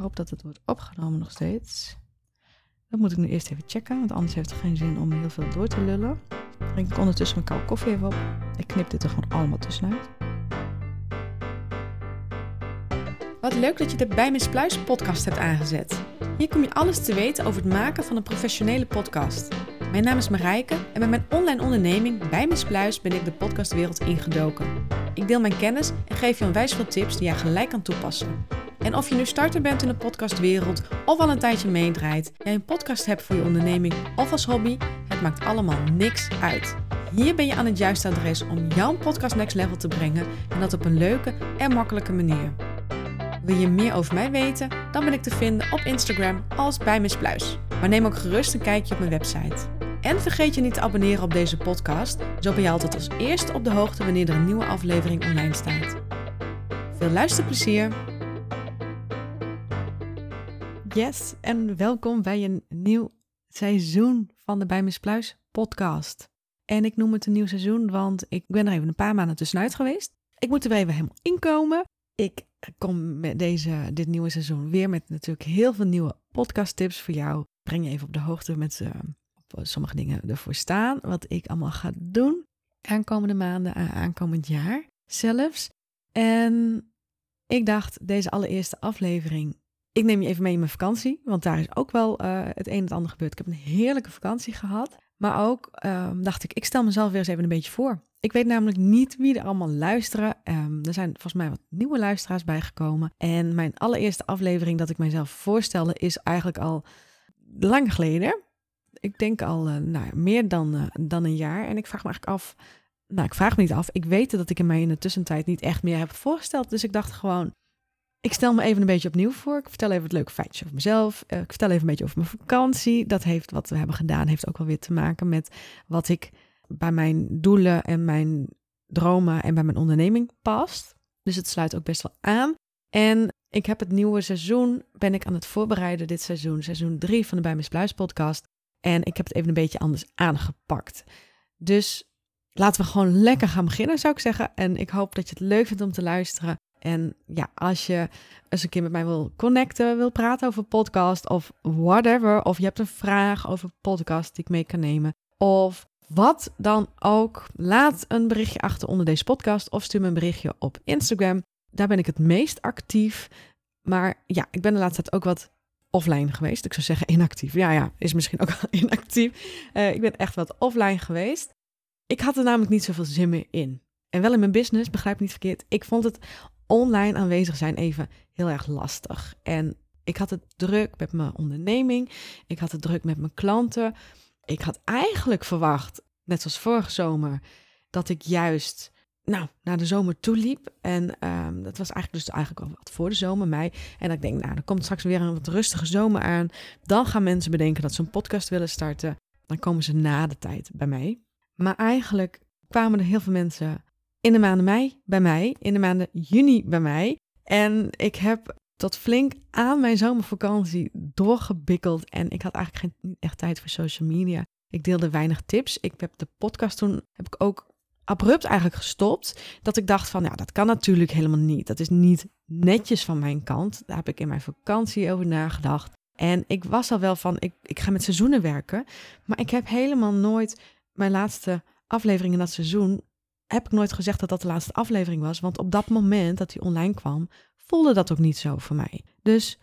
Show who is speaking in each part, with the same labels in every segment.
Speaker 1: hoop dat het wordt opgenomen nog steeds. Dat moet ik nu eerst even checken, want anders heeft het geen zin om heel veel door te lullen. Drink ik ondertussen mijn koude koffie even op. Ik knip dit er gewoon allemaal tussenuit.
Speaker 2: Wat leuk dat je de Bij Miss Pluis podcast hebt aangezet. Hier kom je alles te weten over het maken van een professionele podcast. Mijn naam is Marijke en met mijn online onderneming Bij Miss Pluis ben ik de podcastwereld ingedoken. Ik deel mijn kennis en geef je onwijs veel tips die jij gelijk kan toepassen. En of je nu starter bent in de podcastwereld of al een tijdje meedraait, jij een podcast hebt voor je onderneming of als hobby, het maakt allemaal niks uit. Hier ben je aan het juiste adres om jouw podcast next level te brengen en dat op een leuke en makkelijke manier. Wil je meer over mij weten? Dan ben ik te vinden op Instagram als bij Miss. Maar neem ook gerust een kijkje op mijn website. En vergeet je niet te abonneren op deze podcast, zo ben je altijd als eerste op de hoogte wanneer er een nieuwe aflevering online staat. Veel luisterplezier!
Speaker 1: Yes, en welkom bij een nieuw seizoen van de Bij Pluis podcast. En ik noem het een nieuw seizoen, want ik ben er even een paar maanden tussenuit geweest. Ik moet er even helemaal inkomen. Ik kom met deze, dit nieuwe seizoen weer met natuurlijk heel veel nieuwe podcast tips voor jou. Breng je even op de hoogte met op sommige dingen ervoor staan. Wat ik allemaal ga doen aankomende maanden, aankomend jaar zelfs. En ik dacht, deze allereerste aflevering, ik neem je even mee in mijn vakantie. Want daar is ook wel uh, het een en het ander gebeurd. Ik heb een heerlijke vakantie gehad. Maar ook uh, dacht ik, ik stel mezelf weer eens even een beetje voor. Ik weet namelijk niet wie er allemaal luisteren. Um, er zijn volgens mij wat nieuwe luisteraars bijgekomen. En mijn allereerste aflevering dat ik mijzelf voorstelde is eigenlijk al lang geleden. Ik denk al uh, nou, meer dan, uh, dan een jaar. En ik vraag me eigenlijk af. Nou, ik vraag me niet af. Ik weet dat ik mij in de tussentijd niet echt meer heb voorgesteld. Dus ik dacht gewoon, ik stel me even een beetje opnieuw voor. Ik vertel even het leuke feitje over mezelf. Uh, ik vertel even een beetje over mijn vakantie. Dat heeft wat we hebben gedaan, heeft ook wel weer te maken met wat ik bij mijn doelen en mijn dromen en bij mijn onderneming past. Dus het sluit ook best wel aan. En ik heb het nieuwe seizoen, ben ik aan het voorbereiden dit seizoen, seizoen 3 van de Bij Miss Pluis podcast. En ik heb het even een beetje anders aangepakt. Dus laten we gewoon lekker gaan beginnen, zou ik zeggen. En ik hoop dat je het leuk vindt om te luisteren. En ja, als je eens een keer met mij wil connecten, wil praten over podcast of whatever, of je hebt een vraag over podcast die ik mee kan nemen, of wat dan ook, laat een berichtje achter onder deze podcast of stuur me een berichtje op Instagram. Daar ben ik het meest actief. Maar ja, ik ben de laatste tijd ook wat offline geweest. Ik zou zeggen inactief. Ja, ja, is misschien ook inactief. Uh, ik ben echt wat offline geweest. Ik had er namelijk niet zoveel zin meer in. En wel in mijn business, begrijp niet verkeerd. Ik vond het online aanwezig zijn even heel erg lastig. En ik had het druk met mijn onderneming. Ik had het druk met mijn klanten. Ik had eigenlijk verwacht, net zoals vorige zomer, dat ik juist nou, naar de zomer toe liep. En um, dat was eigenlijk dus eigenlijk al wat voor de zomer, mei. En ik denk, nou, er komt straks weer een wat rustige zomer aan. Dan gaan mensen bedenken dat ze een podcast willen starten. Dan komen ze na de tijd bij mij. Maar eigenlijk kwamen er heel veel mensen in de maanden mei bij mij, in de maanden juni bij mij. En ik heb tot flink aan mijn zomervakantie doorgebikkeld. En ik had eigenlijk geen echt tijd voor social media. Ik deelde weinig tips. Ik heb de podcast toen heb ik ook abrupt eigenlijk gestopt. Dat ik dacht van, ja, dat kan natuurlijk helemaal niet. Dat is niet netjes van mijn kant. Daar heb ik in mijn vakantie over nagedacht. En ik was al wel van, ik, ik ga met seizoenen werken. Maar ik heb helemaal nooit mijn laatste aflevering in dat seizoen heb ik nooit gezegd dat dat de laatste aflevering was. Want op dat moment dat hij online kwam, voelde dat ook niet zo voor mij. Dus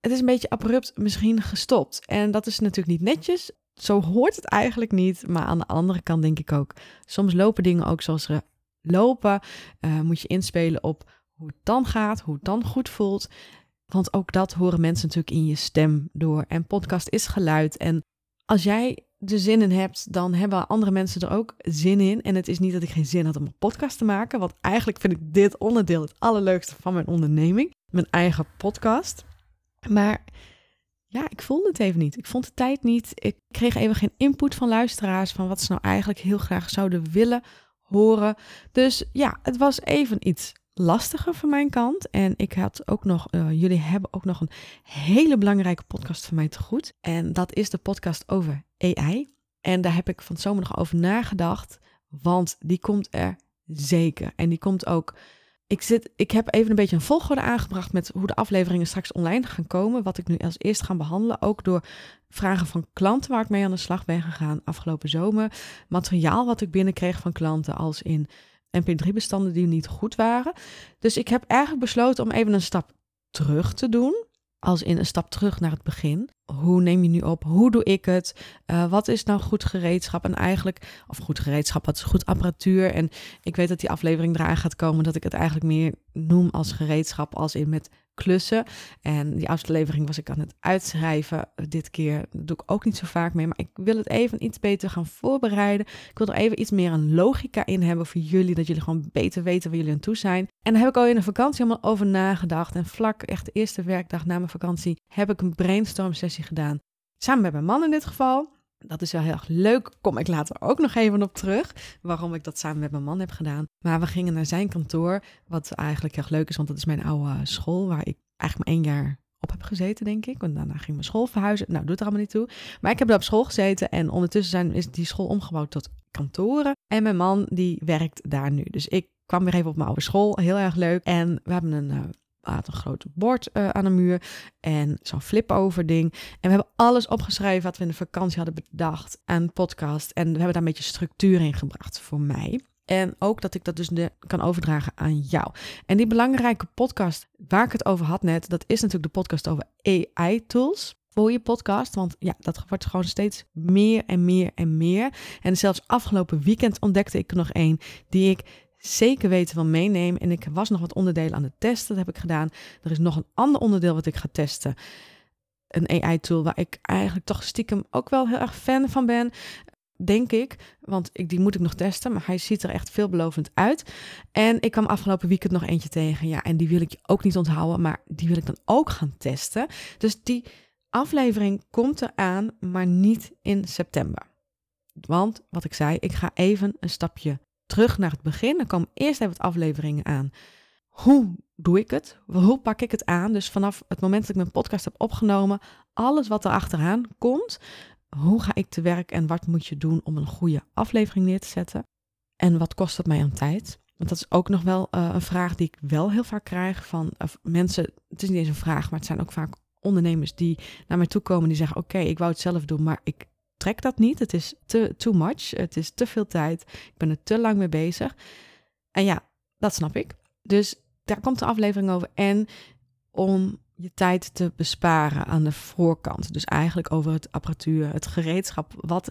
Speaker 1: het is een beetje abrupt misschien gestopt. En dat is natuurlijk niet netjes. Zo hoort het eigenlijk niet. Maar aan de andere kant denk ik ook, soms lopen dingen ook zoals ze lopen. Uh, moet je inspelen op hoe het dan gaat, hoe het dan goed voelt. Want ook dat horen mensen natuurlijk in je stem door. En podcast is geluid. En als jij er zin in hebt, dan hebben andere mensen er ook zin in. En het is niet dat ik geen zin had om een podcast te maken, want eigenlijk vind ik dit onderdeel het allerleukste van mijn onderneming, mijn eigen podcast. Maar ja, ik voelde het even niet. Ik vond de tijd niet. Ik kreeg even geen input van luisteraars van wat ze nou eigenlijk heel graag zouden willen horen. Dus ja, het was even iets lastiger van mijn kant. En ik had ook nog, uh, jullie hebben ook nog een hele belangrijke podcast van mij te goed. En dat is de podcast over AI. En daar heb ik van zomer nog over nagedacht, want die komt er zeker. En die komt ook, Ik, zit, ik heb even een beetje een volgorde aangebracht met hoe de afleveringen straks online gaan komen. Wat ik nu als eerst ga behandelen. Ook door vragen van klanten waar ik mee aan de slag ben gegaan afgelopen zomer. Materiaal wat ik binnenkreeg van klanten als in MP3-bestanden die niet goed waren. Dus ik heb eigenlijk besloten om even een stap terug te doen als in een stap terug naar het begin. Hoe neem je nu op? Hoe doe ik het? Uh, wat is nou goed gereedschap? En eigenlijk, of goed gereedschap, wat is goed apparatuur? En ik weet dat die aflevering eraan gaat komen dat ik het eigenlijk meer noem als gereedschap, als in met klussen. En die aflevering was ik aan het uitschrijven dit keer. Doe ik ook niet zo vaak mee, maar ik wil het even iets beter gaan voorbereiden. Ik wil er even iets meer een logica in hebben voor jullie, dat jullie gewoon beter weten waar jullie aan toe zijn. En daar heb ik al in de vakantie allemaal over nagedacht. En vlak, echt de eerste werkdag na mijn vakantie, heb ik een brainstorm sessie gedaan. Samen met mijn man in dit geval. Dat is wel heel erg leuk. Kom ik later ook nog even op terug. Waarom ik dat samen met mijn man heb gedaan. Maar we gingen naar zijn kantoor. Wat eigenlijk heel leuk is, want dat is mijn oude school. Waar ik eigenlijk maar één jaar op heb gezeten, denk ik. Want daarna ging mijn school verhuizen. Nou, doet er allemaal niet toe. Maar ik heb daar op school gezeten. En ondertussen zijn, is die school omgebouwd tot kantoren. En mijn man, die werkt daar nu. Dus ik kwam weer even op mijn oude school. Heel erg leuk. En we hebben een uh, had een groot bord uh, aan de muur en zo'n flip-over ding. En we hebben alles opgeschreven wat we in de vakantie hadden bedacht aan podcast. En we hebben daar een beetje structuur in gebracht voor mij. En ook dat ik dat dus kan overdragen aan jou. En die belangrijke podcast waar ik het over had net, dat is natuurlijk de podcast over AI-tools voor je podcast. Want ja, dat wordt gewoon steeds meer en meer en meer. En zelfs afgelopen weekend ontdekte ik er nog één die ik zeker weten van meenemen. En ik was nog wat onderdelen aan het testen, dat heb ik gedaan. Er is nog een ander onderdeel wat ik ga testen. Een AI-tool waar ik eigenlijk toch stiekem ook wel heel erg fan van ben. Denk ik, want die moet ik nog testen, maar hij ziet er echt veelbelovend uit. En ik kwam afgelopen weekend nog eentje tegen, ja, en die wil ik ook niet onthouden, maar die wil ik dan ook gaan testen. Dus die aflevering komt eraan, maar niet in september. Want wat ik zei, ik ga even een stapje terug naar het begin. Dan komen eerst even wat afleveringen aan. Hoe doe ik het? Hoe pak ik het aan? Dus vanaf het moment dat ik mijn podcast heb opgenomen, alles wat er achteraan komt, hoe ga ik te werk en wat moet je doen om een goede aflevering neer te zetten? En wat kost het mij aan tijd? Want dat is ook nog wel uh, een vraag die ik wel heel vaak krijg van mensen. Het is niet eens een vraag, maar het zijn ook vaak ondernemers die naar mij toe komen die zeggen: Oké, ik wou het zelf doen, maar ik trek dat niet. Het is te too much. Het is te veel tijd. Ik ben er te lang mee bezig. En ja, dat snap ik. Dus daar komt de aflevering over. En om je tijd te besparen aan de voorkant. Dus eigenlijk over het apparatuur, het gereedschap. Wat,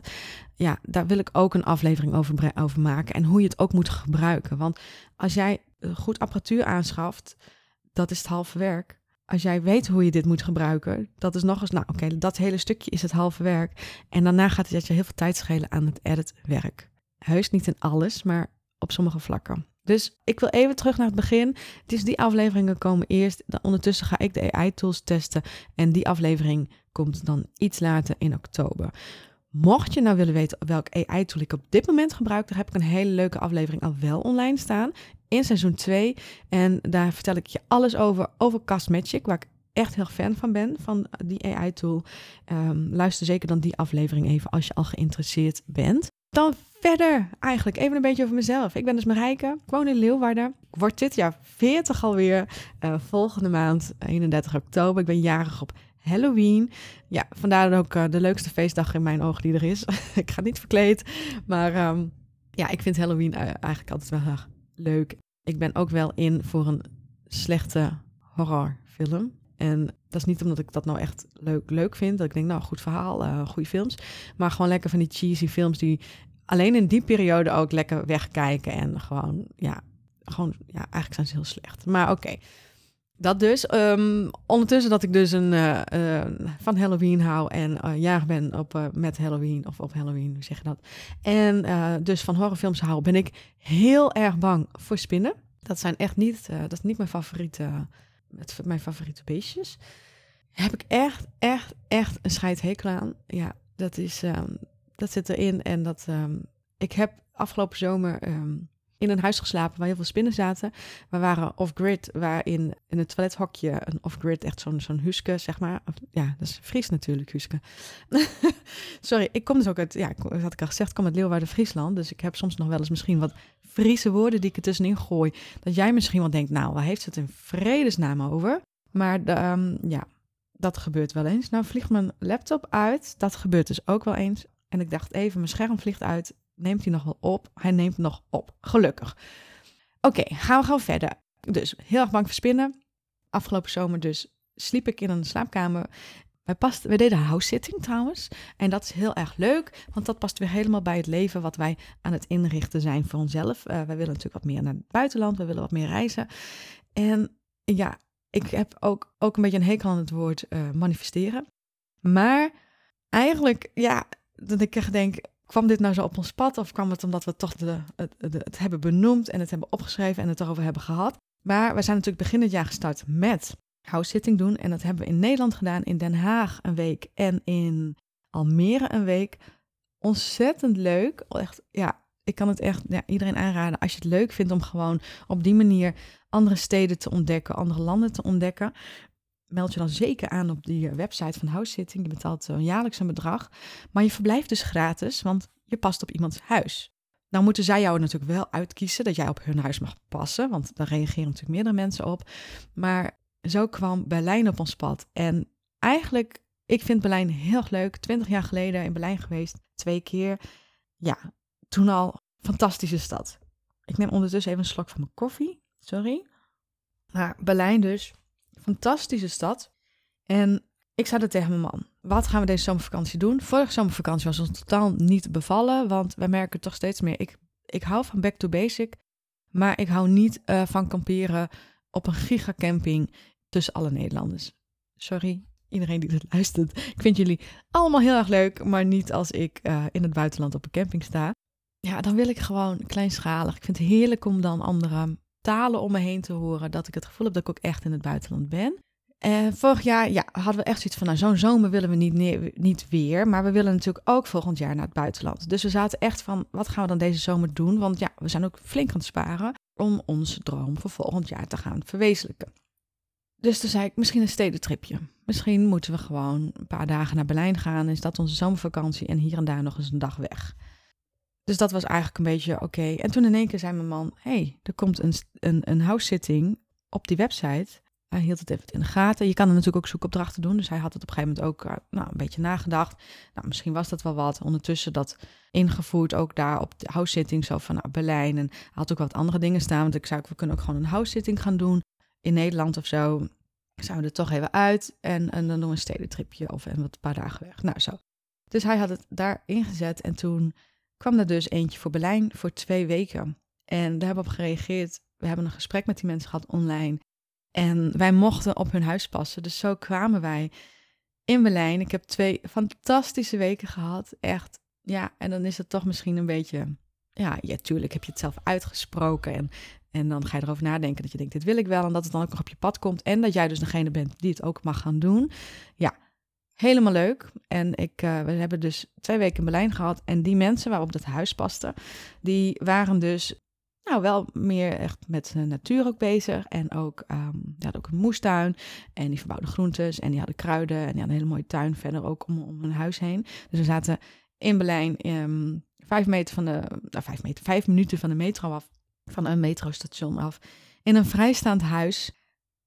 Speaker 1: ja, daar wil ik ook een aflevering over, over maken. En hoe je het ook moet gebruiken. Want als jij goed apparatuur aanschaft, dat is het halve werk als jij weet hoe je dit moet gebruiken, dat is nog eens, nou oké, dat hele stukje is het halve werk. En daarna gaat het je heel veel tijd schelen aan het editwerk. Heus niet in alles, maar op sommige vlakken. Dus ik wil even terug naar het begin. Dus die afleveringen komen eerst. Dan ondertussen ga ik de AI-tools testen. En die aflevering komt dan iets later in oktober. Mocht je nou willen weten welk AI-tool ik op dit moment gebruik, dan heb ik een hele leuke aflevering al wel online staan in seizoen 2. En daar vertel ik je alles over, over Castmagic, waar ik echt heel fan van ben, van die AI-tool. Um, luister zeker dan die aflevering even als je al geïnteresseerd bent. Dan verder eigenlijk even een beetje over mezelf. Ik ben dus Marijke, ik woon in Leeuwarden. Ik word dit jaar 40 alweer, uh, volgende maand 31 oktober. Ik ben jarig op Halloween. Ja, vandaar ook uh, de leukste feestdag in mijn ogen die er is. ik ga niet verkleed, maar um, ja, ik vind Halloween uh, eigenlijk altijd wel leuk. Ik ben ook wel in voor een slechte horrorfilm. En dat is niet omdat ik dat nou echt leuk, leuk vind. Dat ik denk, nou, goed verhaal, uh, goede films. Maar gewoon lekker van die cheesy films die alleen in die periode ook lekker wegkijken. En gewoon, ja, gewoon, ja, eigenlijk zijn ze heel slecht. Maar oké. Dat dus. Um, ondertussen dat ik dus een, uh, uh, van Halloween hou en uh, jarig ben op, met Halloween of op Halloween, hoe zeg je dat? En dus van horrorfilms hou, ben ik heel erg bang voor spinnen. Dat zijn echt niet, dat is niet mijn favoriete, mijn favoriete beestjes. Heb ik echt, echt, echt een scheidhekel aan. Ja, dat is, um, dat zit erin en dat, um, ik heb afgelopen zomer in een huis geslapen waar heel veel spinnen zaten. We waren off-grid, waarin in het toilethokje een off-grid, echt zo'n zo'n huske, zeg maar. Ja, dat is Fries natuurlijk, huske. Sorry, ik kom dus ook uit, ja, had ik al gezegd, ik kom uit Leeuwarden, Friesland. Dus ik heb soms nog wel eens misschien wat Friese woorden die ik er tussenin gooi. Dat jij misschien wel denkt, nou, waar heeft het in vredesnaam over? Maar ehm, ja, dat gebeurt wel eens. Nou vliegt mijn laptop uit, dat gebeurt dus ook wel eens. En ik dacht even, mijn scherm vliegt uit neemt hij nog wel op? Hij neemt nog op, gelukkig. Oké, gaan we gewoon verder. Dus heel erg bang voor spinnen. Afgelopen zomer dus sliep ik in een slaapkamer. Wij, past, wij deden house-sitting trouwens. En dat is heel erg leuk, want dat past weer helemaal bij het leven wat wij aan het inrichten zijn voor onszelf. Uh, wij willen natuurlijk wat meer naar het buitenland, we willen wat meer reizen. En ja, ik heb ook, ook een beetje een hekel aan het woord uh, manifesteren. Maar eigenlijk, ja, dat ik echt denk, kwam dit nou zo op ons pad? Of kwam het omdat we toch de, het, het hebben benoemd en het hebben opgeschreven en het erover hebben gehad? Maar we zijn natuurlijk begin dit jaar gestart met house-sitting doen. En dat hebben we in Nederland gedaan, in Den Haag een week en in Almere een week. Ontzettend leuk. Echt, ja, ik kan het echt ja, iedereen aanraden als je het leuk vindt om gewoon op die manier andere steden te ontdekken, andere landen te ontdekken meld je dan zeker aan op die eh, website van House Sitting. Je betaalt een jaarlijks een bedrag. Maar je verblijft dus gratis, want je past op iemands huis. Nou moeten zij jou natuurlijk wel uitkiezen dat jij op hun huis mag passen, want daar reageren natuurlijk meerdere mensen op. Maar zo kwam Berlijn op ons pad. En eigenlijk, ik vind Berlijn heel erg leuk. Twintig jaar geleden in Berlijn geweest, twee keer. Ja, toen al fantastische stad. Ik neem ondertussen even een slok van mijn koffie. Sorry. Maar Berlijn dus, Fantastische stad. En ik zei dat tegen mijn man. Wat gaan we deze zomervakantie doen? Vorige zomervakantie was ons totaal niet bevallen, want wij merken toch steeds meer. Ik, ik hou van back to basic, maar ik hou niet uh, van kamperen op een gigacamping tussen alle Nederlanders. Sorry, iedereen die dit luistert. Ik vind jullie allemaal heel erg leuk, maar niet als ik uh, in het buitenland op een camping sta. Ja, dan wil ik gewoon kleinschalig. Ik vind het heerlijk om dan andere talen om me heen te horen. Dat ik het gevoel heb dat ik ook echt in het buitenland ben. En vorig jaar ja, hadden we echt zoiets van, nou zo'n zomer willen we niet, niet weer. Maar we willen natuurlijk ook volgend jaar naar het buitenland. Dus we zaten echt van, wat gaan we dan deze zomer doen? Want ja, we zijn ook flink aan het sparen om onze droom voor volgend jaar te gaan verwezenlijken. Dus toen zei ik, misschien een stedentripje. Misschien moeten we gewoon een paar dagen naar Berlijn gaan. Is dat onze zomervakantie en hier en daar nog eens een dag weg. Dus dat was eigenlijk een beetje oké. En toen in één keer zei mijn man: hey, er komt een, een, een house-sitting op die website. Hij hield het even in de gaten. Je kan er natuurlijk ook zoekopdrachten doen. Dus hij had het op een gegeven moment ook eh, nou, een beetje nagedacht. Nou, misschien was dat wel wat. Ondertussen dat ingevoerd ook daar op de house-sitting. Zo van nou, Berlijn. En had ook wat andere dingen staan. Want ik zei, we kunnen ook gewoon een house-sitting gaan doen. In Nederland of zo. Zouden er toch even uit. En, en dan doen we een stedentripje of en wat een paar dagen weg. Nou, zo. Dus hij had het daar ingezet. En toen kwam er dus eentje voor Berlijn voor twee weken. En daar hebben we op gereageerd. We hebben een gesprek met die mensen gehad online. En wij mochten op hun huis passen. Dus zo kwamen wij in Berlijn. Ik heb twee fantastische weken gehad. Echt. Ja, en dan is het toch misschien een beetje. Ja, ja, tuurlijk heb je het zelf uitgesproken. En, en dan ga je erover nadenken dat je denkt: dit wil ik wel. En dat het dan ook nog op je pad komt. En dat jij dus degene bent die het ook mag gaan doen. Ja, Helemaal leuk. En ik, uh, we hebben dus twee weken in Berlijn gehad. En die mensen waarop het huis paste, die waren dus nou wel meer echt met de natuur ook bezig. En ook, um, die hadden ook een moestuin. En die verbouwden groentes. En die hadden kruiden. En die hadden een hele mooie tuin verder ook om, om hun huis heen. Dus we zaten in Berlijn um, vijf meter van de, nou vijf meter, vijf minuten van de metro af. Van een metrostation af. In een vrijstaand huis.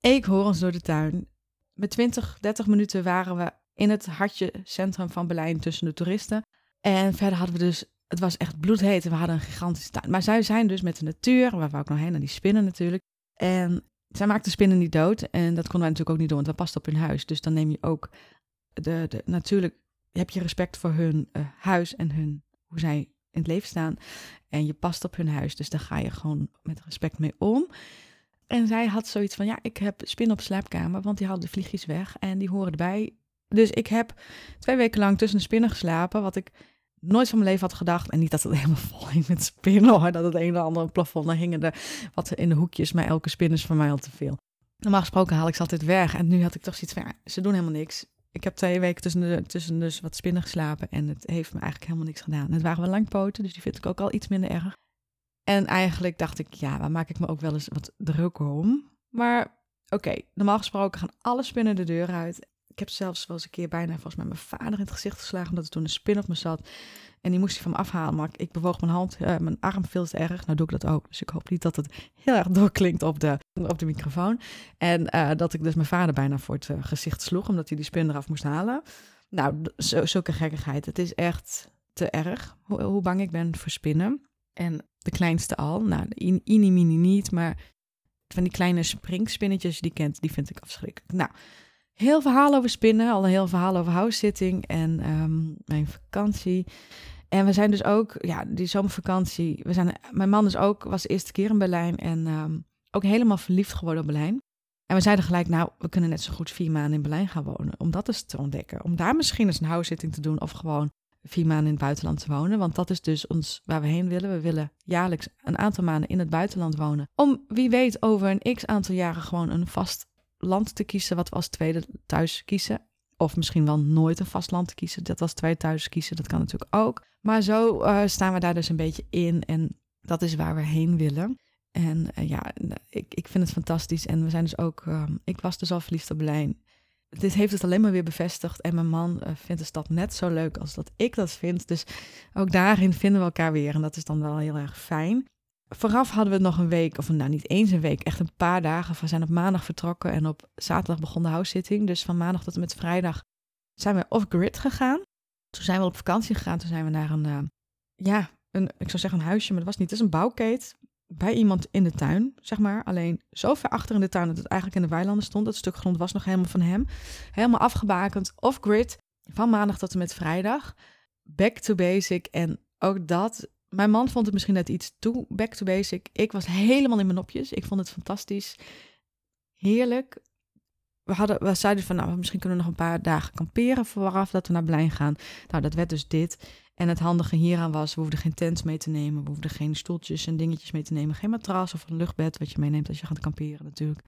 Speaker 1: Eekhoorns door de tuin. Met 20, 30 minuten waren we in het hartje centrum van Berlijn tussen de toeristen. En verder hadden we dus, het was echt bloedheet en we hadden een gigantische tuin. Maar zij zijn dus met de natuur, waar we ook nog heen, naar die spinnen natuurlijk. En zij maakten spinnen niet dood en dat konden wij natuurlijk ook niet doen, want dat past op hun huis. Dus dan neem je ook de, de natuurlijk heb je respect voor hun uh, huis en hun, hoe zij in het leven staan. En je past op hun huis, dus daar ga je gewoon met respect mee om. En zij had zoiets van, ja, ik heb spinnen op slaapkamer, want die haalden de vliegjes weg en die horen erbij. Dus ik heb twee weken lang tussen de spinnen geslapen, wat ik nooit van mijn leven had gedacht. En niet dat het helemaal vol hing met spinnen hoor, dat het een of ander plafond, dan hingen er in de hoekjes, maar elke spin is voor mij al te veel. Normaal gesproken haal ik ze altijd weg en nu had ik toch zoiets van, ja, ze doen helemaal niks. Ik heb twee weken tussen, de, tussen dus wat spinnen geslapen en het heeft me eigenlijk helemaal niks gedaan. Het waren wel langpoten, dus die vind ik ook al iets minder erg. En eigenlijk dacht ik, ja, waar maak ik me ook wel eens wat druk om. Maar oké, normaal gesproken gaan alle spinnen de deur uit. Ik heb zelfs wel eens een keer bijna volgens mij mijn vader in het gezicht geslagen, omdat er toen een spin op me zat. En die moest hij van me afhalen, maar ik bewoog mijn hand, uh, mijn arm veel te erg. Nou doe ik dat ook, dus ik hoop niet dat het heel erg doorklinkt op de, op de microfoon. En uh, dat ik dus mijn vader bijna voor het uh, gezicht sloeg, omdat hij die spin eraf moest halen. Nou, zulke gekkigheid. Het is echt te erg hoe, bang ik ben voor spinnen. En de kleinste al, nou, de ini mini niet, maar van die kleine springspinnetjes die kent, die vind ik afschrikkelijk. Nou, heel verhaal over spinnen, al een heel verhaal over house-sitting en um, mijn vakantie. En we zijn dus ook, ja, die zomervakantie. We zijn, mijn man is ook, was de eerste keer in Berlijn en um, ook helemaal verliefd geworden op Berlijn. En we zeiden gelijk, nou, we kunnen net zo goed vier maanden in Berlijn gaan wonen. Om dat eens te ontdekken. Om daar misschien eens een house-sitting te doen of gewoon vier maanden in het buitenland te wonen. Want dat is dus ons waar we heen willen. We willen jaarlijks een aantal maanden in het buitenland wonen. Om wie weet over een x aantal jaren gewoon een vast land te kiezen wat we als tweede thuis kiezen. Of misschien wel nooit een vast land te kiezen. Dat als tweede thuis kiezen, dat kan natuurlijk ook. Maar zo uh, staan we daar dus een beetje in. En dat is waar we heen willen. En uh, ja, ik, ik vind het fantastisch. En we zijn dus ook, uh, ik was dus al verliefd op Berlijn dit heeft het alleen maar weer bevestigd. En mijn man vindt de stad net zo leuk als dat ik dat vind. Dus ook daarin vinden we elkaar weer. En dat is dan wel heel erg fijn. Vooraf hadden we nog een week, of nou niet eens een week, echt een paar dagen. We zijn op maandag vertrokken en op zaterdag begon de house-sitting. Dus van maandag tot en met vrijdag zijn we off-grid gegaan. Toen zijn we op vakantie gegaan. Toen zijn we naar een, uh, ja, een, ik zou zeggen een huisje, maar dat was niet. Het is een bouwkeet bij iemand in de tuin, zeg maar. Alleen zo ver achter in de tuin dat het eigenlijk in de weilanden stond. Dat stuk grond was nog helemaal van hem. Helemaal afgebakend, off-grid, van maandag tot en met vrijdag. Back to basic. En ook dat, mijn man vond het misschien net iets toe back to basic. Ik was helemaal in mijn nopjes. Ik vond het fantastisch. Heerlijk. We, hadden, we zeiden van, nou, misschien kunnen we nog een paar dagen kamperen vooraf dat we naar Berlijn gaan. Nou, dat werd dus dit. En het handige hieraan was, we hoefden geen tent mee te nemen. We hoefden geen stoeltjes en dingetjes mee te nemen. Geen matras of een luchtbed wat je meeneemt als je gaat kamperen natuurlijk.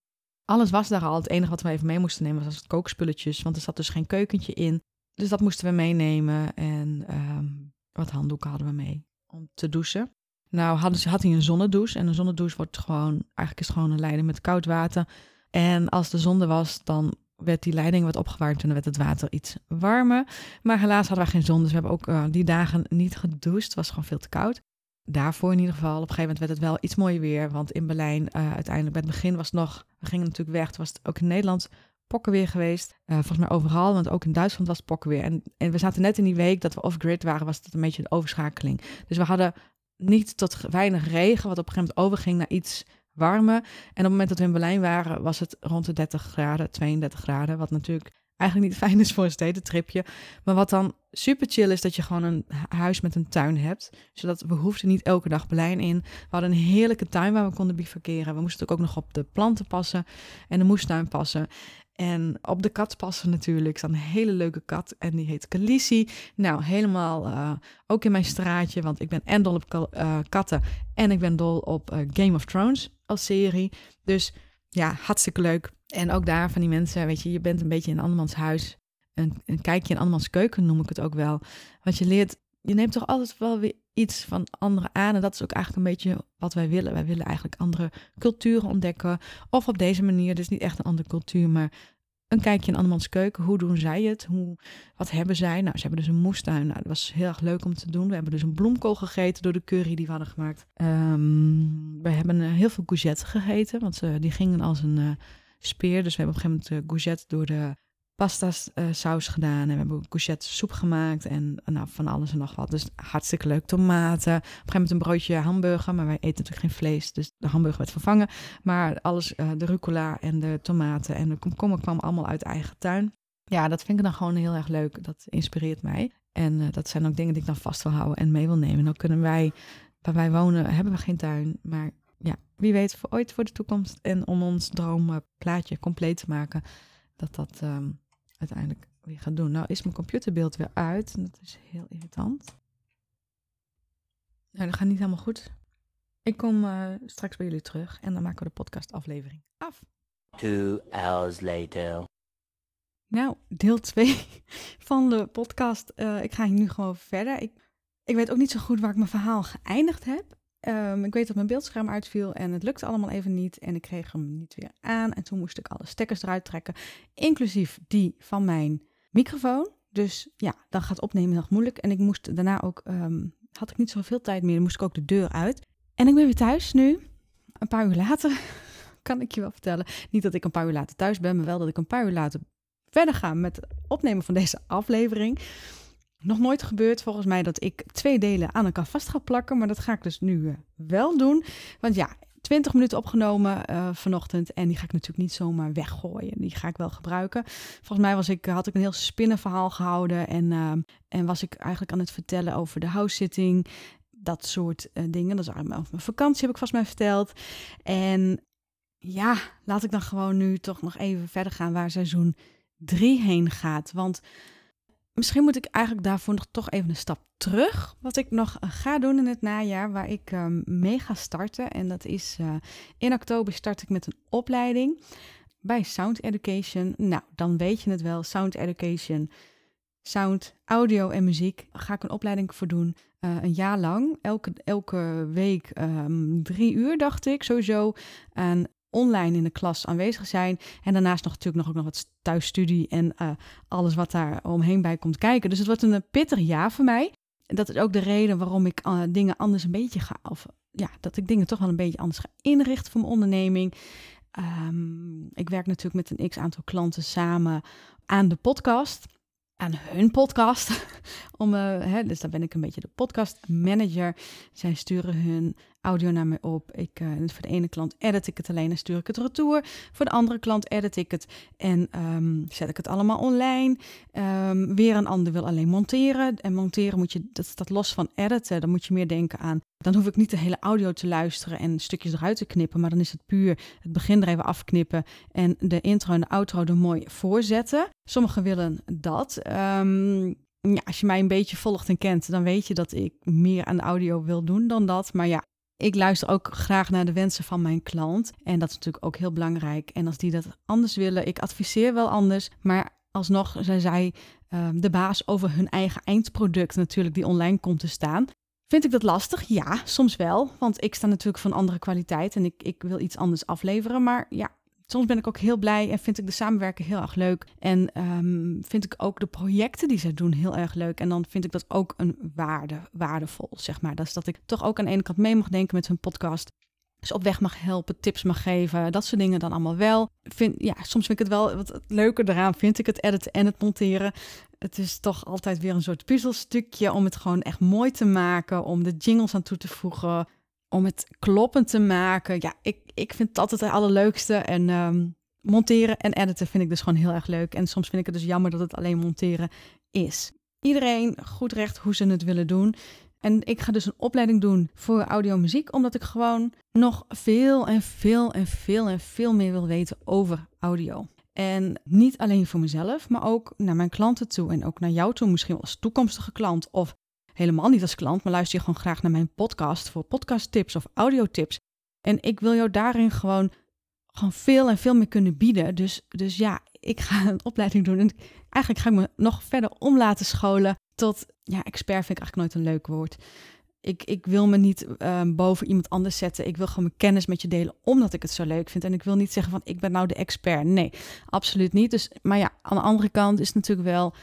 Speaker 1: Alles was daar al. Het enige wat we even mee moesten nemen was het kookspulletjes. Want er zat dus geen keukentje in. Dus dat moesten we meenemen. En um, wat handdoeken hadden we mee om te douchen. Nou hadden ze, had hij een zonnedouche. En een zonnedouche wordt gewoon, eigenlijk is het gewoon een leiding met koud water. En als de zon er was, dan werd die leiding wat opgewarmd en dan werd het water iets warmer. Maar helaas hadden we geen zon, dus we hebben ook uh, die dagen niet gedoucht. Het was gewoon veel te koud. Daarvoor in ieder geval. Op een gegeven moment werd het wel iets mooier weer. Want in Berlijn, uh, uiteindelijk bij het begin was het nog... We gingen natuurlijk weg. Toen was het ook in Nederland pokkenweer geweest. Uh, volgens mij overal, want ook in Duitsland was het pokkenweer. En, en we zaten net in die week dat we off-grid waren, was het een beetje de overschakeling. Dus we hadden niet tot weinig regen, wat op een gegeven moment overging naar iets warmer. En op het moment dat we in Berlijn waren, was het rond de 30 graden, 32 graden. Wat natuurlijk eigenlijk niet fijn is voor een stedentripje. Maar wat dan super chill is, dat je gewoon een huis met een tuin hebt. Zodat we hoefden niet elke dag Berlijn in. We hadden een heerlijke tuin waar we konden bivakeren. We moesten ook nog op de planten passen en de moestuin passen. En op de kat passen natuurlijk. Er een hele leuke kat en die heet Kalisi. Nou, helemaal uh, ook in mijn straatje, want ik ben en dol op uh, katten en ik ben dol op uh, Game of Thrones als serie. Dus ja, hartstikke leuk. En ook daar van die mensen, weet je, je bent een beetje in andermans huis. Een, een kijkje in andermans keuken noem ik het ook wel. Want je leert, je neemt toch altijd wel weer iets van anderen aan. En dat is ook eigenlijk een beetje wat wij willen. Wij willen eigenlijk andere culturen ontdekken. Of op deze manier, dus niet echt een andere cultuur, maar een kijkje in andermans keuken. Hoe doen zij het? Hoe, wat hebben zij? Nou, ze hebben dus een moestuin. Nou, dat was heel erg leuk om te doen. We hebben dus een bloemkool gegeten door de curry die we hadden gemaakt. Um, we hebben uh, heel veel courgette gegeten, want uh, die gingen als een uh, speer. Dus we hebben op een gegeven moment courgette door de pasta uh, saus gedaan. En we hebben courgette soep gemaakt. En nou, van alles en nog wat. Dus hartstikke leuk. Tomaten. Op een gegeven moment een broodje hamburger. Maar wij eten natuurlijk geen vlees. Dus de hamburger werd vervangen. Maar alles, uh, de rucola en de tomaten en de komkommer kwam allemaal uit eigen tuin. Ja, dat vind ik dan gewoon heel erg leuk. Dat inspireert mij. En dat zijn ook dingen die ik dan vast wil houden en mee wil nemen. Dan kunnen wij, waar wij wonen, hebben we geen tuin. Maar ja, wie weet voor ooit voor de toekomst. En om ons droomplaatje compleet te maken. Dat dat... Um, uiteindelijk weer gaan doen. Nou is mijn computerbeeld weer uit en dat is heel irritant. Nou, dat gaat niet helemaal goed. Ik kom uh, straks bij jullie terug en dan maken we de podcastaflevering af.
Speaker 3: Two hours later.
Speaker 1: Nou, deel 2 van de podcast. Uh, ik ga hier nu gewoon verder. Ik, ik weet ook niet zo goed waar ik mijn verhaal geëindigd heb. Ehm, ik weet dat mijn beeldscherm uitviel en het lukte allemaal even niet. En ik kreeg hem niet weer aan. En toen moest ik alle stekkers eruit trekken, inclusief die van mijn microfoon. Dus ja, dan gaat opnemen nog moeilijk. En ik moest daarna ook, ehm, had ik niet zoveel tijd meer, dan moest ik ook de deur uit. En ik ben weer thuis nu, een paar uur later, kan ik je wel vertellen. Niet dat ik een paar uur later thuis ben, maar wel dat ik een paar uur later verder ga met het opnemen van deze aflevering. Nog nooit gebeurd volgens mij dat ik twee delen aan elkaar vast ga plakken, maar dat ga ik dus nu eh, wel doen. Want ja, 20 minuten opgenomen uh, vanochtend en die ga ik natuurlijk niet zomaar weggooien. Die ga ik wel gebruiken. Volgens mij was ik, had ik een heel spinnenverhaal gehouden en, uh, en was ik eigenlijk aan het vertellen over de house-sitting. Dat soort dingen. Dat is over mijn vakantie, heb ik vast mij verteld. En ja, laat ik dan gewoon nu toch nog even verder gaan waar seizoen 3 heen gaat. Want misschien moet ik eigenlijk daarvoor nog toch even een stap terug. Wat ik nog eh, ga doen in het najaar, waar ik um, mee ga starten. En dat is uh, in oktober start ik met een opleiding bij Sound Education. Nou, dan weet je het wel. Sound Education, sound, audio en muziek. Daar ga ik een opleiding voor doen. Een jaar lang. Elke, elke week um, drie uur, dacht ik, sowieso. En online in de klas aanwezig zijn. En daarnaast nog natuurlijk nog ook nog wat thuisstudie en uh, alles wat daar omheen bij komt kijken. Dus het wordt een pittig jaar voor mij. Dat is ook de reden waarom ik uh, dingen anders een beetje ga. Of ja, dat ik dingen toch wel een beetje anders ga inrichten voor mijn onderneming. Um, ik werk natuurlijk met een x aantal klanten samen aan de podcast aan hun podcast. Om, hè, dus dan ben ik een beetje de podcast manager. Zij sturen hun audio naar mij op. Ik, uh, voor de ene klant edit ik het alleen en stuur ik het retour. Voor de andere klant edit ik het en um, zet ik het allemaal online. Um, weer een ander wil alleen monteren. En monteren moet je, dat los van editen. Dan moet je meer denken aan. Dan hoef ik niet de hele audio te luisteren en stukjes eruit te knippen. Maar dan is het puur het begin er even afknippen. En de intro en de outro er mooi voorzetten. Sommigen willen dat. Um, ja, als je mij een beetje volgt en kent, dan weet je dat ik meer aan de audio wil doen dan dat. Maar ja, ik luister ook graag naar de wensen van mijn klant. En dat is natuurlijk ook heel belangrijk. En als die dat anders willen, ik adviseer wel anders. Maar alsnog zijn zij uh, de baas over hun eigen eindproduct natuurlijk die online komt te staan. Vind ik dat lastig? Ja, soms wel. Want ik sta natuurlijk van andere kwaliteit en ik, ik wil iets anders afleveren. Maar ja, soms ben ik ook heel blij en vind ik de samenwerking heel erg leuk. En um, vind ik ook de projecten die zij doen heel erg leuk. En dan vind ik dat ook een waarde, waardevol, zeg maar. Dus dat ik toch ook aan de ene kant mee mag denken met hun podcast. Dus op weg mag helpen, tips mag geven, dat soort dingen dan allemaal wel. Vind, ja, soms vind ik het wel, wat het leuke eraan vind ik het editen en het monteren. Het is toch altijd weer een soort puzzelstukje om het gewoon echt mooi te maken, om de jingles aan toe te voegen, om het kloppend te maken. Ja, ik, ik vind dat het allerleukste. En um, monteren en editen vind ik dus gewoon heel erg leuk. En soms vind ik het dus jammer dat het alleen monteren is. Iedereen goed recht hoe ze het willen doen. En ik ga dus een opleiding doen voor audio muziek, omdat ik gewoon nog veel en veel en veel en veel meer wil weten over audio. En niet alleen voor mezelf, maar ook naar mijn klanten toe en ook naar jou toe, misschien als toekomstige klant of helemaal niet als klant, maar luister je gewoon graag naar mijn podcast voor podcasttips of audiotips. En ik wil jou daarin gewoon, gewoon veel en veel meer kunnen bieden. Dus, dus ja, ik ga een opleiding doen. En eigenlijk ga ik me nog verder om laten scholen tot, ja, expert vind ik eigenlijk nooit een leuk woord. Ik, ik wil me niet uh, boven iemand anders zetten. Ik wil gewoon mijn kennis met je delen, omdat ik het zo leuk vind. En ik wil niet zeggen van, ik ben nou de expert. Nee, absoluut niet. Dus, maar ja, aan de andere kant is natuurlijk wel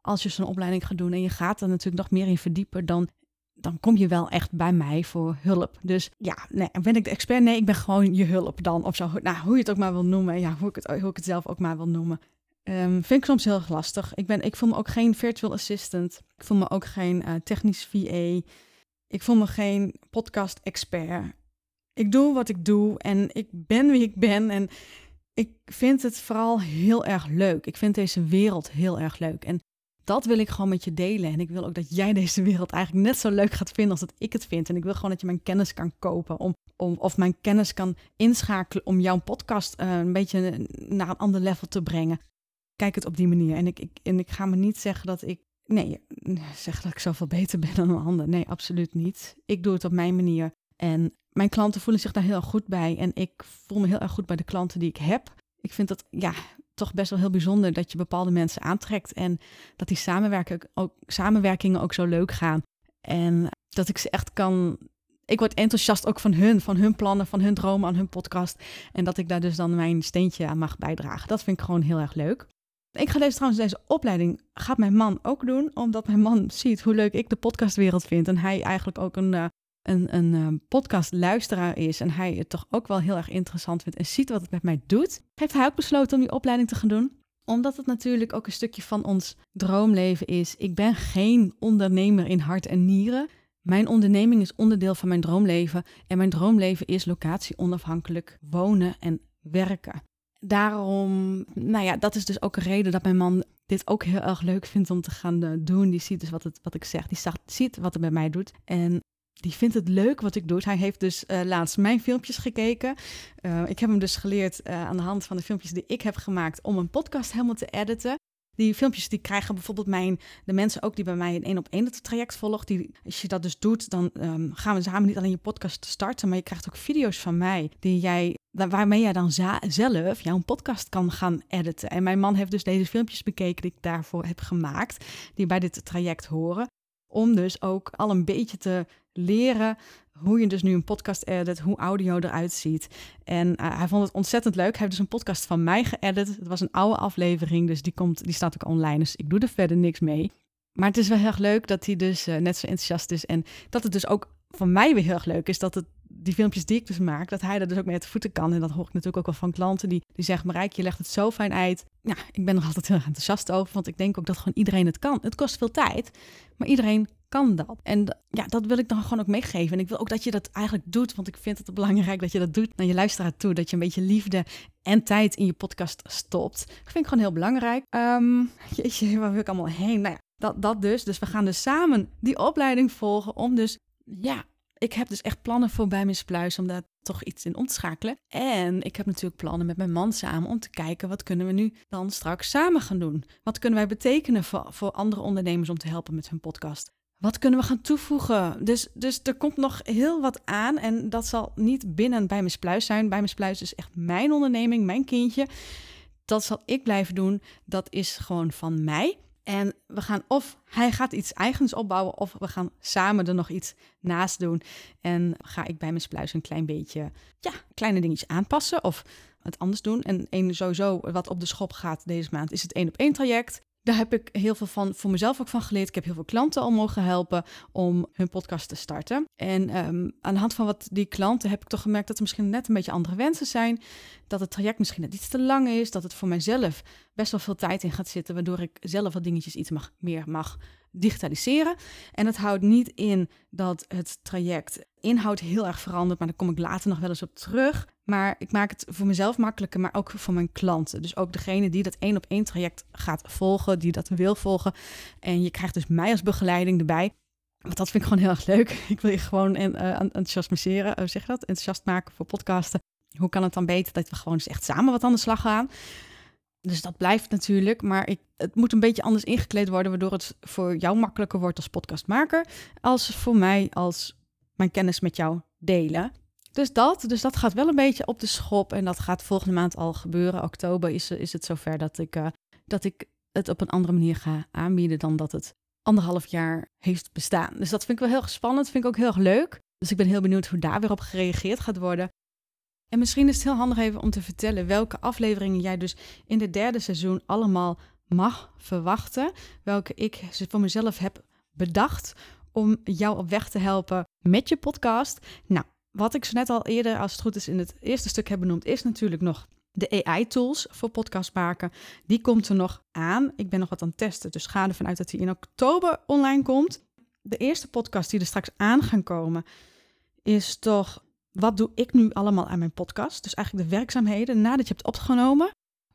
Speaker 1: als je zo'n opleiding gaat doen en je gaat er natuurlijk nog meer in verdiepen, dan, dan kom je wel echt bij mij voor hulp. Dus ja, nee, ben ik de expert? Nee, ik ben gewoon je hulp dan of zo. Nou, hoe je het ook maar wil noemen. Ja, hoe ik het, hoe ik het zelf ook maar wil noemen. Um, vind ik soms heel lastig. Ik, ben, ik voel me ook geen virtual assistant. Ik voel me ook geen uh, technisch VA. Ik voel me geen podcast expert. Ik doe wat ik doe en ik ben wie ik ben. En ik vind het vooral heel erg leuk. Ik vind deze wereld heel erg leuk. En dat wil ik gewoon met je delen. En ik wil ook dat jij deze wereld eigenlijk net zo leuk gaat vinden als dat ik het vind. En ik wil gewoon dat je mijn kennis kan kopen. Om, om, of mijn kennis kan inschakelen om jouw podcast uh, een beetje naar een ander level te brengen. Kijk het op die manier. En ik, ik, en ik ga me niet zeggen dat ik. Nee, zeg dat ik zoveel beter ben dan een ander. Nee, absoluut niet. Ik doe het op mijn manier. En mijn klanten voelen zich daar heel erg goed bij. En ik voel me heel erg goed bij de klanten die ik heb. Ik vind dat, ja, toch best wel heel bijzonder dat je bepaalde mensen aantrekt en dat die samenwerking ook, samenwerkingen ook zo leuk gaan. En dat ik ze echt kan, ik word enthousiast ook van hun, van hun plannen, van hun dromen, aan hun podcast. En dat ik daar dus dan mijn steentje aan mag bijdragen. Dat vind ik gewoon heel erg leuk. Ik ga deze trouwens, deze opleiding gaat mijn man ook doen, omdat mijn man ziet hoe leuk ik de podcastwereld vind. En hij eigenlijk ook een, uh, een, een uh, podcastluisteraar is. En hij het toch ook wel heel erg interessant vindt en ziet wat het met mij doet. Heeft hij ook besloten om die opleiding te gaan doen omdat het natuurlijk ook een stukje van ons droomleven is. Ik ben geen ondernemer in hart en nieren. Mijn onderneming is onderdeel van mijn droomleven en mijn droomleven is locatie onafhankelijk wonen en werken. Daarom, nou ja, dat is dus ook een reden dat mijn man dit ook heel erg leuk vindt om te gaan eh, doen. Die ziet dus wat, het, wat ik zeg, die ziet wat het bij mij doet. En die vindt het leuk wat ik doe. Hij heeft dus uh, laatst mijn filmpjes gekeken. Uh, ik heb hem dus geleerd uh, aan de hand van de filmpjes die ik heb gemaakt om een podcast helemaal te editen. Die filmpjes die krijgen bijvoorbeeld mijn, de mensen ook die bij mij een één op één traject volgen. Die, als je dat dus doet, dan um, gaan we samen niet alleen je podcast starten, maar je krijgt ook video's van mij die jij, waarmee jij dan zelf jouw podcast kan gaan editen. En mijn man heeft dus deze filmpjes bekeken die ik daarvoor heb gemaakt, die bij dit traject horen. Om dus ook al een beetje te leren hoe je dus nu een podcast edit, hoe audio eruit ziet. En uh, hij vond het ontzettend leuk. Hij heeft dus een podcast van mij geëdit. Het was een oude aflevering, dus die, komt, die staat ook online. Dus ik doe er verder niks mee. Maar het is wel heel erg leuk dat hij dus uh, net zo enthousiast is. En dat het dus ook voor mij weer heel erg leuk is dat het die filmpjes die ik dus maak, dat hij er dus ook mee uit de voeten kan. En dat hoor ik natuurlijk ook wel van klanten die, die zeggen, Marijke, je legt het zo fijn uit. Ja, ik ben er altijd heel enthousiast over, want ik denk ook dat gewoon iedereen het kan. Het kost veel tijd, maar iedereen kan dat. En ja, dat wil ik dan gewoon ook meegeven. En ik wil ook dat je dat eigenlijk doet, want ik vind het belangrijk dat je dat doet naar je luisteraar toe. Dat je een beetje liefde en tijd in je podcast stopt. Ik vind het gewoon heel belangrijk. Um, jeetje, waar wil ik allemaal heen? Nou ja, dat, dat dus. Dus we gaan dus samen die opleiding volgen om dus, ja, ik heb dus echt plannen voor bij mijn spluis om daar toch iets in om te schakelen. En ik heb natuurlijk plannen met mijn man samen om te kijken wat kunnen we nu dan straks samen gaan doen. Wat kunnen wij betekenen voor, voor andere ondernemers om te helpen met hun podcast. Wat kunnen we gaan toevoegen? Dus, dus er komt nog heel wat aan. En dat zal niet binnen bij mijn spluis zijn. Bij mijn spluis is echt mijn onderneming, mijn kindje. Dat zal ik blijven doen. Dat is gewoon van mij. En we gaan of hij gaat iets eigens opbouwen, of we gaan samen er nog iets naast doen. En ga ik bij mijn spluis een klein beetje, ja, kleine dingetjes aanpassen of het anders doen. En één sowieso wat op de schop gaat deze maand is het één op één traject. Daar heb ik heel veel van voor mezelf ook van geleerd. Ik heb heel veel klanten al mogen helpen om hun podcast te starten. En um, aan de hand van wat die klanten heb ik toch gemerkt dat er misschien net een beetje andere wensen zijn. Dat het traject misschien net iets te lang is. Dat het voor mijzelf best wel veel tijd in gaat zitten. Waardoor ik zelf wat dingetjes iets meer mag digitaliseren. En het houdt niet in dat het traject inhoud heel erg verandert, maar daar kom ik later nog wel eens op terug. Maar ik maak het voor mezelf makkelijker, maar ook voor mijn klanten. Dus ook degene die dat één op één traject gaat volgen, die dat wil volgen. En je krijgt dus mij als begeleiding erbij. Want dat vind ik gewoon heel erg leuk. Ik wil je gewoon en, uh, enthousiasmeren, uh, zeg je dat? Enthousiast maken voor podcasten. Hoe kan het dan beter dat we gewoon eens echt samen wat aan de slag gaan? Dus dat blijft natuurlijk, maar ik, het moet een beetje anders ingekleed worden, waardoor het voor jou makkelijker wordt als podcastmaker, als voor mij als mijn kennis met jou delen. Dus dat, dus dat gaat wel een beetje op de schop en dat gaat volgende maand al gebeuren. Oktober is, is het zover dat ik, uh, dat ik het op een andere manier ga aanbieden dan dat het anderhalf jaar heeft bestaan. Dus dat vind ik wel heel spannend, vind ik ook heel erg leuk. Dus ik ben heel benieuwd hoe daar weer op gereageerd gaat worden. En misschien is het heel handig even om te vertellen welke afleveringen jij dus in het derde seizoen allemaal mag verwachten. Welke ik voor mezelf heb bedacht om jou op weg te helpen met je podcast. Nou, wat ik zo net al eerder, als het goed is, in het eerste stuk heb benoemd, is natuurlijk nog de AI-tools voor podcast maken. Die komt er nog aan. Ik ben nog wat aan het testen, dus ga ervan uit dat die in oktober online komt. De eerste podcast die er straks aan gaan komen, is toch wat doe ik nu allemaal aan mijn podcast? Dus eigenlijk de werkzaamheden nadat je hebt opgenomen.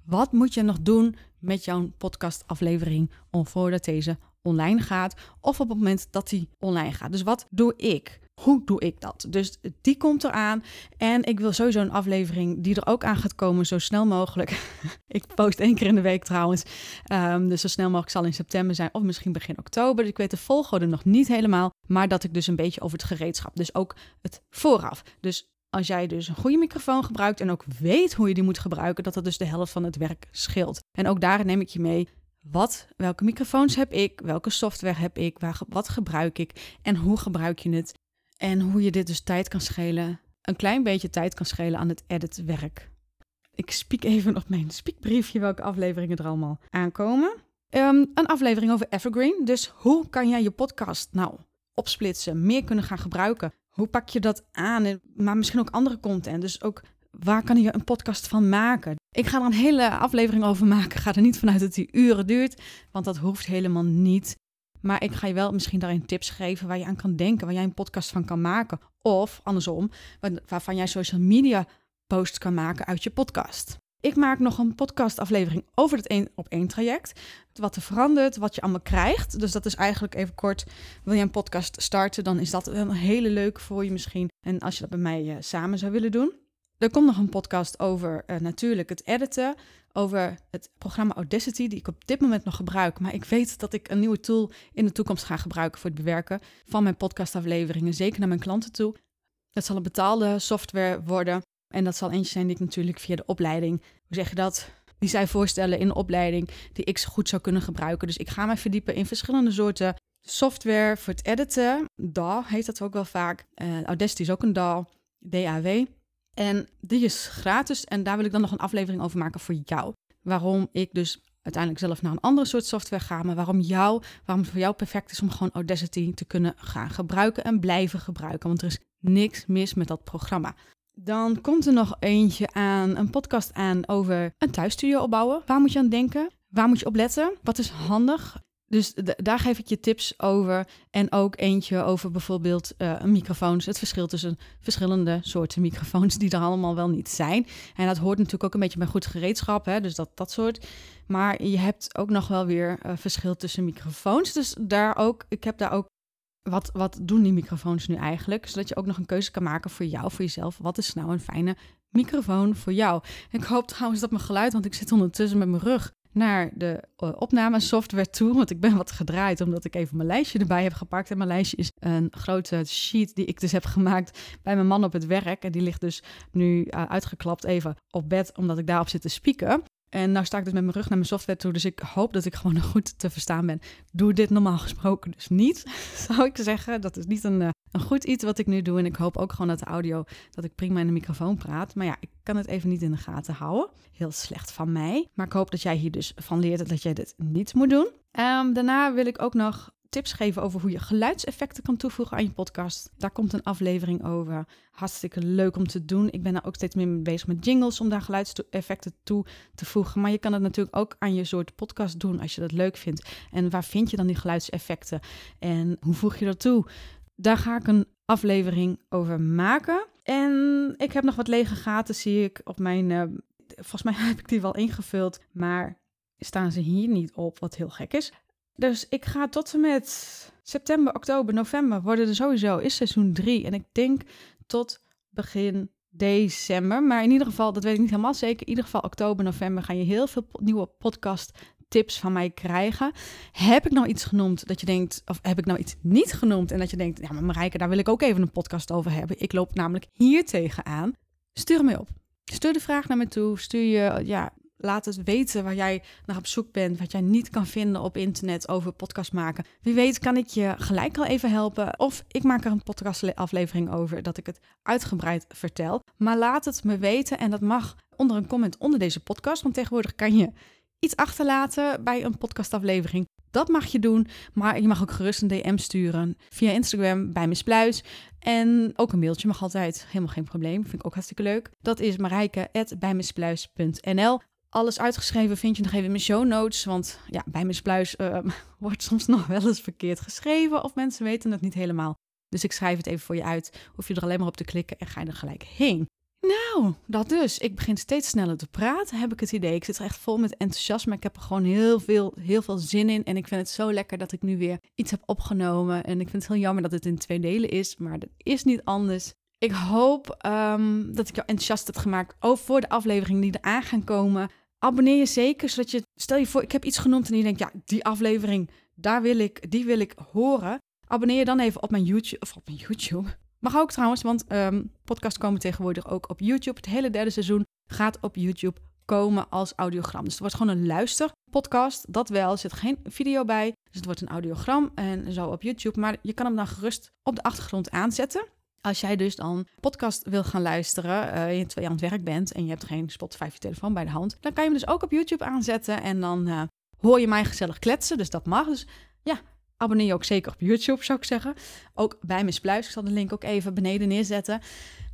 Speaker 1: Wat moet je nog doen met jouw podcastaflevering om voordat deze online gaat of op het moment dat die online gaat? Dus wat doe ik? Hoe doe ik dat? Dus die komt eraan. En ik wil sowieso een aflevering die er ook aan gaat komen, zo snel mogelijk. ik post één keer in de week trouwens. Um, dus zo snel mogelijk zal in september zijn, of misschien begin oktober. Dus ik weet de volgorde nog niet helemaal. Maar dat ik dus een beetje over het gereedschap. Dus ook het vooraf. Dus als jij dus een goede microfoon gebruikt en ook weet hoe je die moet gebruiken, dat dat dus de helft van het werk scheelt. En ook daar neem ik je mee. Wat, welke microfoons heb ik? Welke software heb ik? Waar, wat gebruik ik? En hoe gebruik je het? En hoe je dit dus tijd kan schelen, een klein beetje tijd kan schelen aan het editwerk. Ik spiek even op mijn spiekbriefje welke afleveringen er allemaal aankomen. Ehm, een aflevering over Evergreen. Dus hoe kan jij je podcast nou opsplitsen, meer kunnen gaan gebruiken? Hoe pak je dat aan? Maar misschien ook andere content. Dus ook waar kan je een podcast van maken? Ik ga er een hele aflevering over maken. Ga er niet vanuit dat die uren duurt, want dat hoeft helemaal niet. Maar ik ga je wel misschien daarin tips geven waar je aan kan denken, waar jij een podcast van kan maken. Of andersom, waarvan jij social media posts kan maken uit je podcast. Ik maak nog een podcastaflevering over het één op één traject. Wat er verandert, wat je allemaal krijgt. Dus dat is eigenlijk even kort. Wil je een podcast starten, dan is dat een hele leuke voor je misschien. En als je dat bij mij uh, samen zou willen doen. Er komt nog een podcast over uh, natuurlijk het editen. Over het programma Audacity, die ik op dit moment nog gebruik. Maar ik weet dat ik een nieuwe tool in de toekomst ga gebruiken voor het bewerken van mijn podcastafleveringen. Zeker naar mijn klanten toe. Het zal een betaalde software worden. En dat zal eentje zijn die ik natuurlijk via de opleiding, hoe zeg je dat? Die zij voorstellen in de opleiding, die ik zo goed zou kunnen gebruiken. Dus ik ga mij verdiepen in verschillende soorten software voor het editen. DAW heet dat ook wel vaak. Uh, Audacity is ook een DAW, DAW. En die is gratis en daar wil ik dan nog een aflevering over maken voor jou. Waarom ik dus uiteindelijk zelf naar een andere soort software ga, maar waarom jou, waarom het voor jou perfect is om gewoon Audacity te kunnen gaan gebruiken en blijven gebruiken. Want er is niks mis met dat programma. Dan komt er nog eentje aan, een podcast aan over een thuisstudio opbouwen. Waar moet je aan denken? Waar moet je op letten? Wat is handig? Dus daar geef ik je tips over. En ook eentje over bijvoorbeeld uh, microfoons. Het verschil tussen verschillende soorten microfoons die er allemaal wel niet zijn. En dat hoort natuurlijk ook een beetje bij goed gereedschap. Hè? Dus dat, dat soort. Maar je hebt ook nog wel weer uh, verschil tussen microfoons. Dus daar ook, ik heb daar ook wat, wat doen die microfoons nu eigenlijk? Zodat je ook nog een keuze kan maken voor jou, voor jezelf. Wat is nou een fijne microfoon voor jou? ik hoop trouwens dat mijn geluid, want ik zit ondertussen met mijn rug naar de uh, opnamesoftware toe. Want ik ben wat gedraaid omdat ik even mijn lijstje erbij heb gepakt. En mijn lijstje is een grote sheet die ik dus heb gemaakt bij mijn man op het werk. En die ligt dus nu uh, uitgeklapt even op bed omdat ik daarop zit te spieken. En nou sta ik dus met mijn rug naar mijn software toe. Dus ik hoop dat ik gewoon goed te verstaan ben. Doe dit normaal gesproken dus niet, zou ik zeggen. Dat is niet een, uh, een goed iets wat ik nu doe. En ik hoop ook gewoon dat de audio, dat ik prima in de microfoon praat. Maar ja, ik kan het even niet in de gaten houden. Heel slecht van mij. Maar ik hoop dat jij hier dus van leert dat jij dit niet moet doen. Um, daarna wil ik ook nog tips geven over hoe je geluidseffecten kan toevoegen aan je podcast. Daar komt een aflevering over. Hartstikke leuk om te doen. Ik ben daar ook steeds meer mee bezig met jingles om daar geluidseffecten toe te voegen. Maar je kan het natuurlijk ook aan je soort podcast doen als je dat leuk vindt. En waar vind je dan die geluidseffecten? En hoe voeg je dat toe? Daar ga ik een aflevering over maken. En ik heb nog wat lege gaten, zie ik op mijn. Uh, volgens mij heb ik die wel ingevuld, maar staan ze hier niet op, wat heel gek is. Dus ik ga tot en met september, oktober, november worden er sowieso, is seizoen 3. En ik denk tot begin december. Maar in ieder geval, dat weet ik niet helemaal zeker. In ieder geval oktober, november ga je heel veel nieuwe podcast tips van mij krijgen. Heb ik nou iets genoemd dat je denkt, of heb ik nou iets niet genoemd en dat je denkt, ja, maar Marijke, daar wil ik ook even een podcast over hebben. Ik loop namelijk hier tegenaan. Stuur me op. Stuur de vraag naar me toe. Stuur je ja, Laat het weten waar jij naar op zoek bent, wat jij niet kan vinden op internet over podcast maken. Wie weet kan ik je gelijk al even helpen. Of ik maak er een podcastaflevering over dat ik het uitgebreid vertel. Maar laat het me weten en dat mag onder een comment onder deze podcast. Want tegenwoordig kan je iets achterlaten bij een podcastaflevering. Dat mag je doen, maar je mag ook gerust een DM sturen via Instagram bij Miss Pluis. En ook een mailtje mag altijd, helemaal geen probleem. Vind ik ook hartstikke leuk. Dat is marijke.bijmispluis.nl. Alles uitgeschreven vind je nog even in mijn show notes. Want ja, bij Mispluis uh, wordt soms nog wel eens verkeerd geschreven. Of mensen weten het niet helemaal. Dus ik schrijf het even voor je uit. Hoef je er alleen maar op te klikken en ga je er gelijk heen. Nou, dat dus. Ik begin steeds sneller te praten, heb ik het idee. Ik zit er echt vol met enthousiasme. Ik heb er gewoon heel veel, heel veel zin in. En ik vind het zo lekker dat ik nu weer iets heb opgenomen. En ik vind het heel jammer dat het in twee delen is. Maar dat is niet anders. Ik hoop um, dat ik jou enthousiast heb gemaakt over voor de afleveringen die eraan gaan komen abonneer je zeker, zodat je, stel je voor, ik heb iets genoemd en je denkt, ja, die aflevering, daar wil ik, die wil ik horen. Abonneer je dan even op mijn YouTube, of op mijn YouTube. Mag ook trouwens, want um, podcasts komen tegenwoordig ook op YouTube. Het hele derde seizoen gaat op YouTube komen als audiogram. Dus het wordt gewoon een luisterpodcast, dat wel. Er zit geen video bij. Dus het wordt een audiogram en zo op YouTube. Maar je kan hem dan gerust op de achtergrond aanzetten. Als jij dus dan podcast wil gaan luisteren, uh, terwijl je aan het werk bent en je hebt geen Spotify of je telefoon bij de hand, dan kan je hem dus ook op YouTube aanzetten en dan uh, hoor je mij gezellig kletsen. Dus dat mag. Dus ja, abonneer je ook zeker op YouTube, zou ik zeggen. Ook bij Miss Pluis. Ik zal de link ook even beneden neerzetten.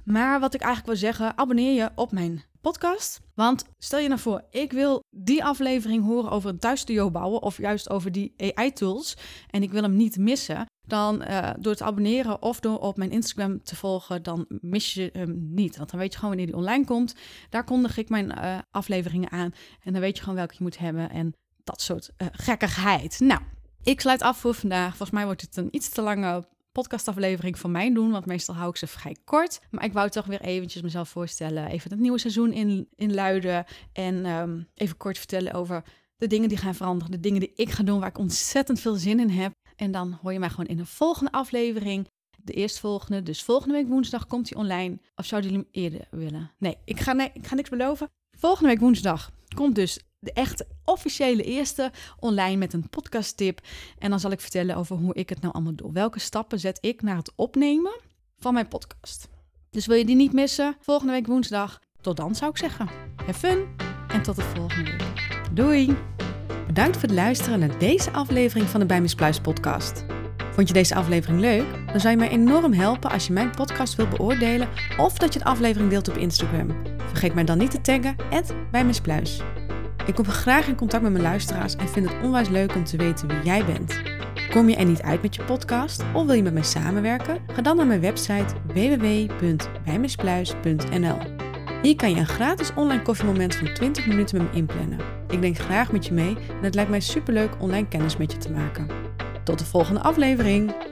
Speaker 1: Maar wat ik eigenlijk wil zeggen, abonneer je op mijn podcast. Want stel je nou voor, ik wil die aflevering horen over een thuisstudio bouwen of juist over die AI-tools en ik wil hem niet missen. Dan uh, door te abonneren of door op mijn Instagram te volgen, dan mis je hem niet. Want dan weet je gewoon wanneer die online komt. Daar kondig ik mijn uh, afleveringen aan en dan weet je gewoon welke je moet hebben en dat soort uh, gekkigheid. Nou, ik sluit af voor vandaag. Volgens mij wordt het een iets te lange podcastaflevering van mij doen, want meestal hou ik ze vrij kort. Maar ik wou toch weer eventjes mezelf voorstellen, even het nieuwe seizoen in, inluiden en um, even kort vertellen over de dingen die gaan veranderen, de dingen die ik ga doen waar ik ontzettend veel zin in heb. En dan hoor je mij gewoon in de volgende aflevering. De eerstvolgende, dus volgende week woensdag komt hij online. Of zouden jullie hem eerder willen? Nee, ik ga, ik ga niks beloven. Volgende week woensdag komt dus de echt officiële eerste online met een podcast tip. En dan zal ik vertellen over hoe ik het nou allemaal doe. Welke stappen zet ik naar het opnemen van mijn podcast. Dus wil je die niet missen? Volgende week woensdag. Tot dan zou ik zeggen. Have fun en tot de volgende week. Doei! Bedankt voor het luisteren naar deze aflevering van de Bij Pluis podcast. Vond je deze aflevering leuk? Dan zou je mij enorm helpen als je mijn podcast wilt beoordelen of dat je de aflevering deelt op Instagram. Vergeet mij dan niet te taggen, bij Pluis. Ik kom graag in contact met mijn luisteraars en vind het onwijs leuk om te weten wie jij bent. Kom je er niet uit met je podcast of wil je met mij samenwerken? Ga dan naar mijn website www.bijmispluis.nl. Hier kan je een gratis online koffiemoment van 20 minuten met me inplannen. Ik denk graag met je mee en het lijkt mij superleuk online kennis met je te maken. Tot de volgende aflevering!